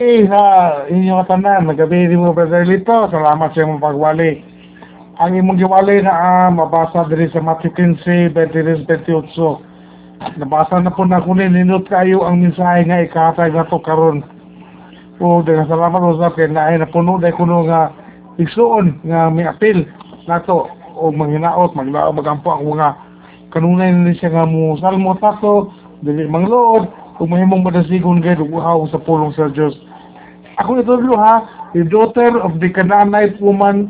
Eh, sa inyong tanan, nagabi mo Brother Lito, salamat sa imong pagwali. Ang imong giwali na ah, mabasa diri sa Matthew 15, 23, 28. Nabasa na po na kunin, ninot kayo ang mensahe nga ikahatay na to karon. O, daga salamat usap kay naay na puno dahil kuno nga igsuon nga may apil nato o manghinaot, maglao, magampo ang mga kanunay na siya nga mo salmo tato, dili manglood, kung mahimong madasigon kayo, duguhaw sa pulong sa Diyos. Ako ito ha, the daughter of the Canaanite woman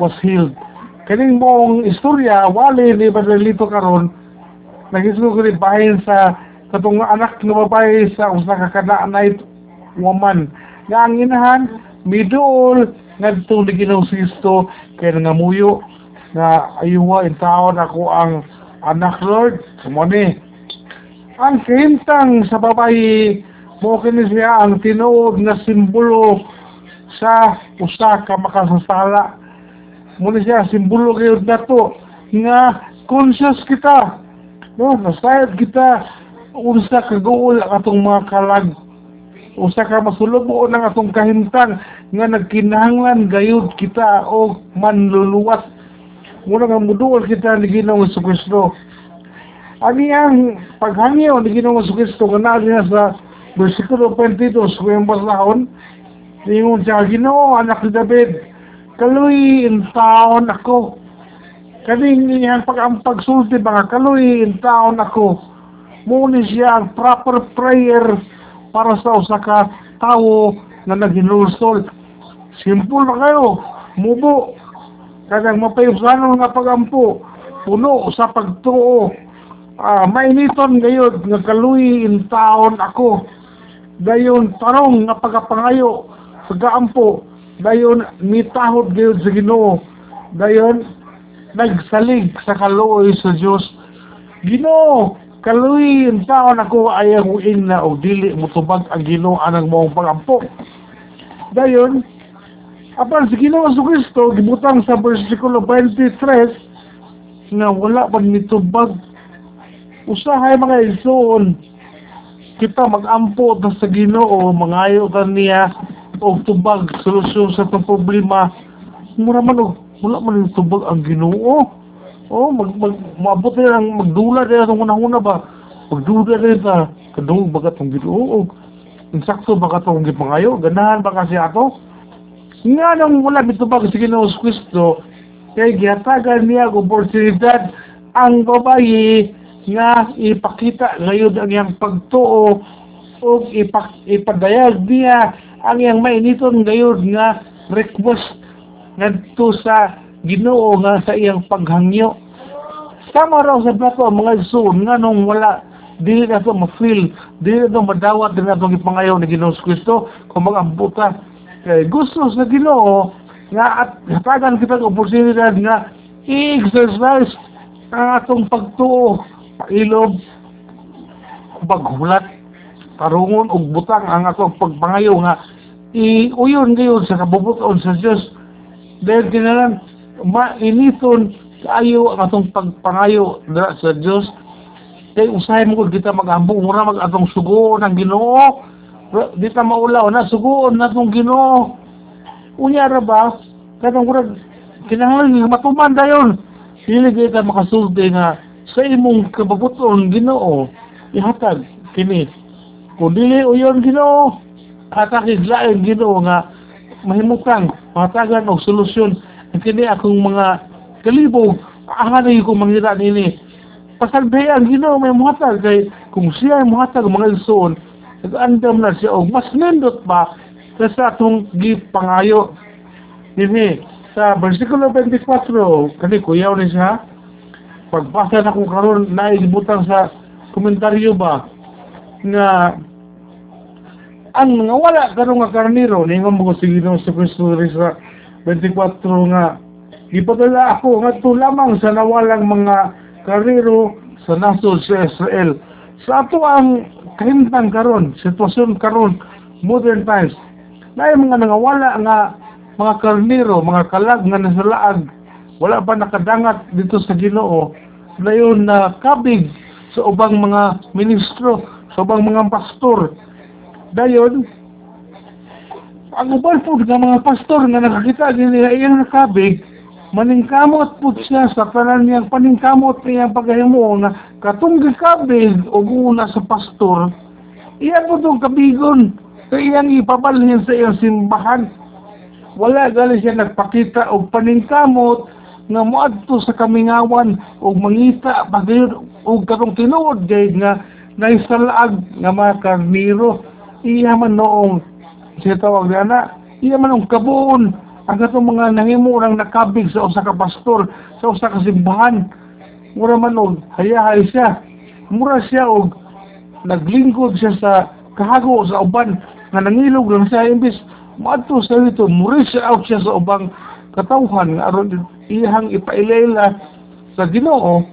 was healed. Kaning mong istorya, wali ni Badalito karon nagisugo ko rin bahin sa katong anak ng babae sa usa ka Canaanite woman. Nga ang inahan, midol, nga itong naginaw sisto, kaya nga muyo, na ayuwa in taon ako ang anak Lord, sumoni. Ang kahintang sa babae, mo kini siya ang tinuod nga simbolo sa usa ka makasasala. Muna siya simbolo kayo nato nga conscious kita. No, nasayad kita unsa ka gool atong mga kalag. Usa ka masulubo ng atong kahintang nga nagkinahanglan gayud kita o manluluwas. Muna nga muduol kita ni Ginoong Kristo. Ani ang paghangyo ni Ginoong Kristo nga naa sa versikulo 22 sa kuyang basahon, Ingon siya, Ginoo, anak ni David, kaluy in taon ako. Kaning iyang pag pagsulti ba nga, kaluy in taon ako. Muni siya ang proper prayer para sa usa ka tawo na naghinulsol. Simple na kayo, mubo. Kadang mapayusanon nga pagampo, puno sa pagtuo. Ah, mainiton gayod nga kaluy in taon ako. Dayon tarong nga pagapangayo pagaampo dayon mitahod gayud sa Ginoo. Dayon nagsalig sa kaluoy sa Dios. Ginoo kaluy in taon ako ayang uing na og dili mutubag ang Ginoo anang mong pagampo. Dayon apan sa Ginoo sa Kristo gibutang sa bersikulo 23 nga wala pa nitubag. Usahay mga igsoon kita magampo ta sa Ginoo mangayo ta niya og tubag solusyon sa itong problema. Mura man og wala man yung tubag ang Ginoo. Oh mag, mag maabot na ang magdula na itong una-una ba? Magdula na ta kadung baga itong Ginoo? Insakto baka itong gipangayo? Ganahan ba kasi ato nga nang wala mitubag sa Ginoo Kristo kay gihatagan niya og oportunidad ang babayi nga ipakita ngayon ang iyang pagtuo o ipak, ipadayag niya ang iyang mainiton ngayon nga request ngadto sa Ginoo nga sa iyang paghangyo. Sama raw sa plato mga igsoon nga nung wala dili na ito ma-feel dili na ito madawat din na itong ipangayaw ni Ginoo Kristo. Kung mag-ambuta kay gusto sa Ginoo nga at hatagan kita ng oportunidad nga i-exercise ang atong pagtuo pailob paghulat tarungon og butang ang atong pagpangayo nga iuyon gayon sa kabubuton sa Dios dahil kinalan mainiton kaayo ang atong pagpangayo dira sa Dios kay usahay mo kita mag-ambong mura mag atong sugo ng Ginoo. Di ta maulaw na sugoon na itong Ginoo. Unya ra ba katong murag kinahanglan matuman dayon. Dili kita makasulti nga sa imong kababuton Ginoo ihatag kini. Kung dili uyon Ginoo hatagid lain Ginoo nga mahimutang hatagan og solusyon. Kini akong mga kalibog ahanay ko mangira nini. Pasagday ang Ginoo may muhatag kay kung siya ay muhatag mga igsoon nag-andam na siya og mas nindot pa sa atong gipangayo. Dinhi sa versikulo 24 kani kuyaw ni siya pagbasa na kung karon na ibutang sa komentaryo ba nga ang mga wala karon nga karniro ningon mo sige no sa Kristo sa 24 nga gipadala ako nga to lamang sa nawalang mga karniro sa nasod sa Israel. Sa ato ang kahimtang karon sitwasyon karon modern times na mga nangawala nga mga karniro mga kalag nga nasalaag wala pa nakadangat dito sa Ginoo na yun na kabig sa ubang mga ministro, sa ubang mga pastor. Dayon, ang uban po nga mga pastor nga nakakita nila iyang nakabig, maningkamot po siya sa tanan niyang paningkamot niyang paghahimo na katong gikabig o una sa pastor, iya po itong kabigon kaya iyang ipabalhin sa iyang simbahan. Wala gali siya nagpakita og paningkamot nga moadto sa kamingawan og mangita pagayon og katong tinuod gay nga naisalaag nga mga karniro. Iya man noong siya tawag na na iya man ang kabuon ang katong mga nangimurang nakabig sa usa ka pastor sa usa ka simbahan. Mura man og hayahay siya. Mura siya og naglingkod siya sa kahago sa uban nga nangilog lang siya. Imbis maadto sa ito muris out siya sa ubang katawhan aron iyang ipailela sa Ginoo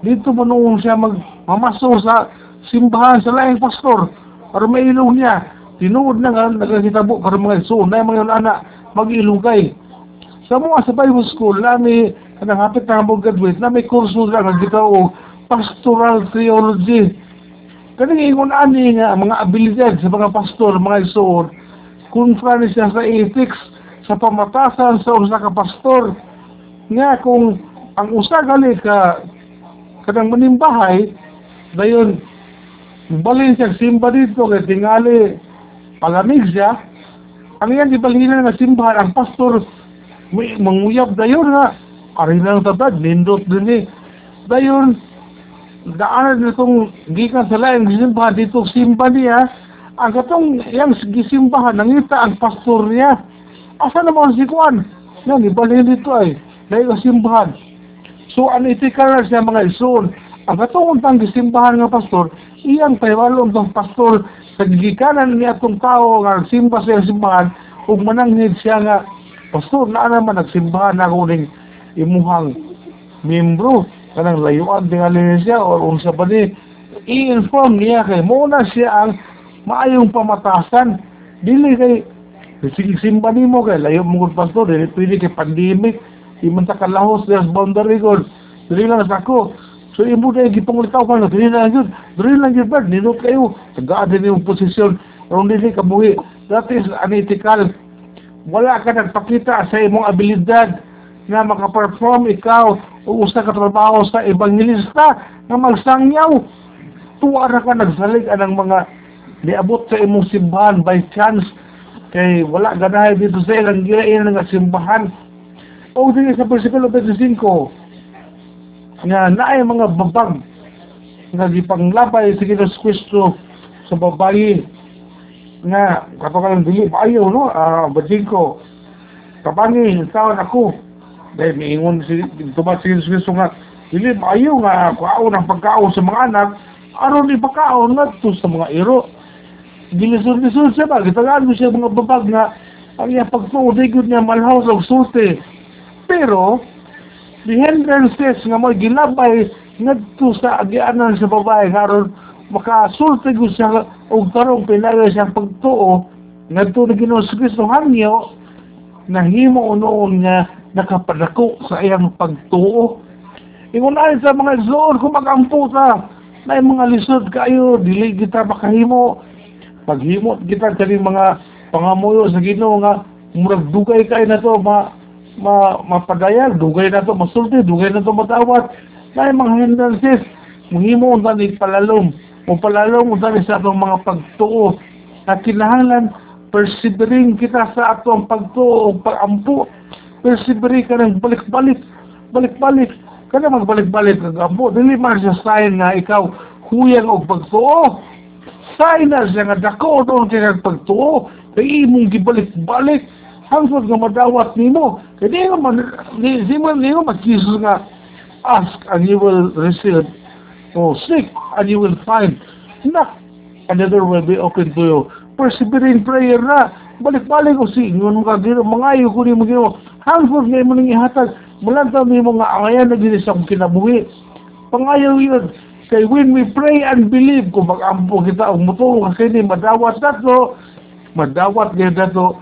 dito manungong siya mag mamaso sa simbahan sa laing pastor para mailong niya. Tinuod na nga nagkakitabo para mga so na mga anak mag-ilugay sa mga sa Bible school nami kanang hapit na mo graduate na may kurso lang nga gitaw pastoral theology. Kani ingon ani nga mga abilidad sa mga pastor mga isuod kung siya sa ethics sa pamatasan sa usa ka pastor nga kung ang usa gali ka kanang manimbahay dayon balin siya simba dito kay tingali palamig siya. Ang yan ibalhin nga simbahan ang pastor may manguyab dayon nga ari lang tabad nindot din eh dayon daanan nitong gikan sa laing simbahan dito simba niya. Ang katong yang gisimbahan nangita ang pastor niya. Asa naman si Juan? Yan ibalhin dito ay dahil simbahan. So, ano itikalar siya mga ison. Ang katong untang gisimbahan nga pastor, iyang paywalong tong pastor sa gigikanan niya itong tao nga simba sa simbahan, ug mananghid siya nga, pastor, na naman nagsimbahan na ako ning imuhang membro, kanang layuan tingalin siya, or unsa ba ni, i-inform niya kay muna siya ang maayong pamatasan. Dili kay, sige simba ni mo kay layo mo pastor, dili pwede kay pandemic, di man ta kalahos des boundary god dili lang ako so imo na gipangulitaw pa dili lang yun dili lang yun bad ninot kayo tagaan din yung posisyon aron dili ka that is unethical wala ka nagpakita sa imong abilidad nga makaperform ikaw o usa ka trabaho sa evangelista nga magsangyaw tuwa ra ka nagsalig anang mga niabot sa imong simbahan by chance. Kay wala ganahay dito sa ilang gilain nga simbahan o din sa versikulo 25 nga naay mga babag nga gipanglabay sa Ginoo Kristo sa babayi nga kapag dili ayaw no? Ah uh, ko kabangi tawon ako. Dahil miingon si tumat si Kristo nga dili ayaw nga kuaon ang pagkaon sa mga anak. Aron ipakaon ngadto sa mga iro. Gilisod-lisod siya ba? Gitagaan mo siya mga babag nga ang iya pagtuod niya malhaw sa sulti pero, the hindrances nga mo gilabay ngadto sa agianan sa babae karon makasulti ko siya og tarong pinagay siya pagtuo ngadto na Ginoo sa Kristo hanyo nahimo unoon nga nakapadako sa iyang pagtuo. Ingon ay sa mga igsoon kung magampo ta na mga lisod kayo dili kita makahimo. Paghimo kita kani mga pangamuyo sa Ginoo nga murag dugay kay na to ma ma mapadayag, dugay na to masulti, dugay na to matawat. Kaya mga hindrances, muhimo unta ni palalom, o palalom unta ni sa atong mga pagtuo. Na kinahanglan, persevering kita sa atong pagtuo o pagampo. Persevering ka ng balik-balik, balik-balik. Kada magbalik-balik ng ampo, dili man siya sign nga ikaw huyang og pagtuo. Sign na siya nga dako doon siya pagtuo. Kaya imong gibalik-balik hangtod nga madawat nimo kay di man di, di man man Jesus nga ask and you will receive. Oh seek and you will find. Knock and the door will be open to you. Persevering prayer na. Balik-balik ko si ngon ka dito mangayo ko ni mo gino hangtod nga mo ning ihatag. Mulantaw nimo nga angayan na dili sa kinabuhi. Pangayo yun. Kay when we pray and believe kung mag-ampo kita og mutuo kasi ni madawat dato madawat gyud dato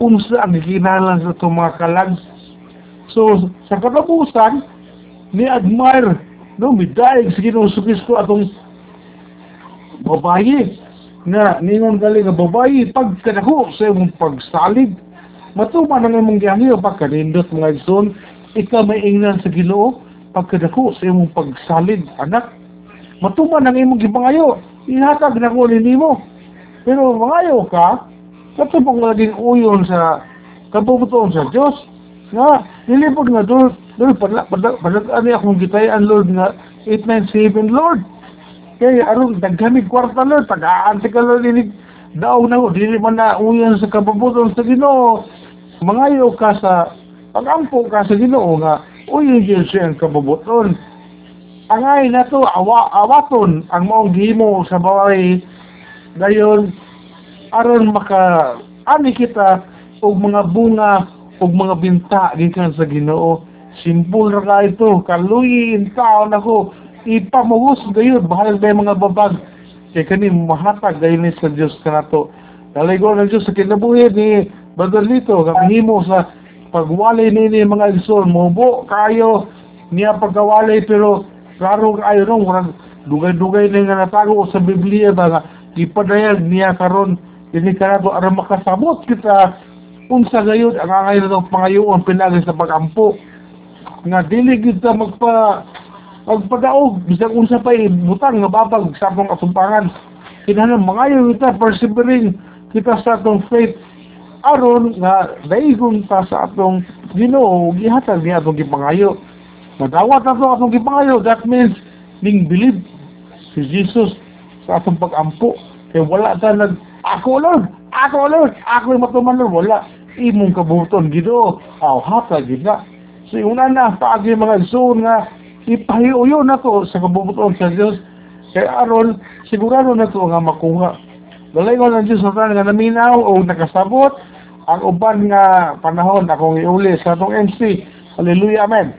unsa ang ginalan sa itong mga kalag. So, sa katapusan, ni-admire, no, midaig sa Ginoong Kristo atong babayi. nga ningon gali nga babayi pagkadako sa imong pagsalig matuman ang imong giangyo pagkanindot mga igsoon ikaw may ingnan sa Ginoo pagkadako sa imong pagsalig anak matuman ang imong gibangayo ihatag na ko nimo pero mangayo ka katubong naging uyon sa kabubuton sa Dios nga nilipod nga doon doon padla ani akong gitayan Lord nga 897 Lord. Kaya aron daghamig kwarta Lord tagaan ka Lord ini daw na ko dili man na uyon sa kabubuton sa Ginoo. Mangayo ka sa pagampo ka sa Ginoo nga uyon gyud siya ang kabubuton angay na to awa awaton ang maong gihimo sa baway. Dayon aron maka ani kita og mga bunga og mga binta gikan sa Ginoo. Simple ra ka ito kaluyin taon ako ipamugos gayud bahalag day mga babag. Kay kani mahatag gayon ni sa Dios kanato Daligo ng Diyos sa kinabuhi ni Brother Lito, kamihimo sa pagwalay nini mga igsoon, mubo kayo niya pagkawalay pero klaro kayo nung dugay-dugay na nga natago sa Biblia ba nga ipadayag niya karon ini kanato aron makasabot kita? Unsa gayud ang angay na itong pangayoon pinagi sa pagampo. Nga dili kita magpa magpadaog bisag unsa pa butang nga babag sa atong atumpangan. Kinahanglan mangayo kita persevering kita sa atong faith. Aron nga daigon ta sa atong Ginoo gihatag niya atong gipangayo. Madawat na to atong gipangayo. That means, ning believe si Jesus sa atong pag-ampo. Kaya wala ta nag, ako Lord, ako Lord, ako yung matuman Lord. Wala. Imong kabuton, Ginoo. Aw, hata, gina. So, una na, paagi mga igsoon nga, ipahiuyo na to sa kabubuton sa Diyos. Kaya aron, sigurado na to nga makuha. Dalay ko ng Diyos sa nga naminaw o nakasabot ang uban nga panahon akong iuli sa atong MC. Hallelujah, Amen.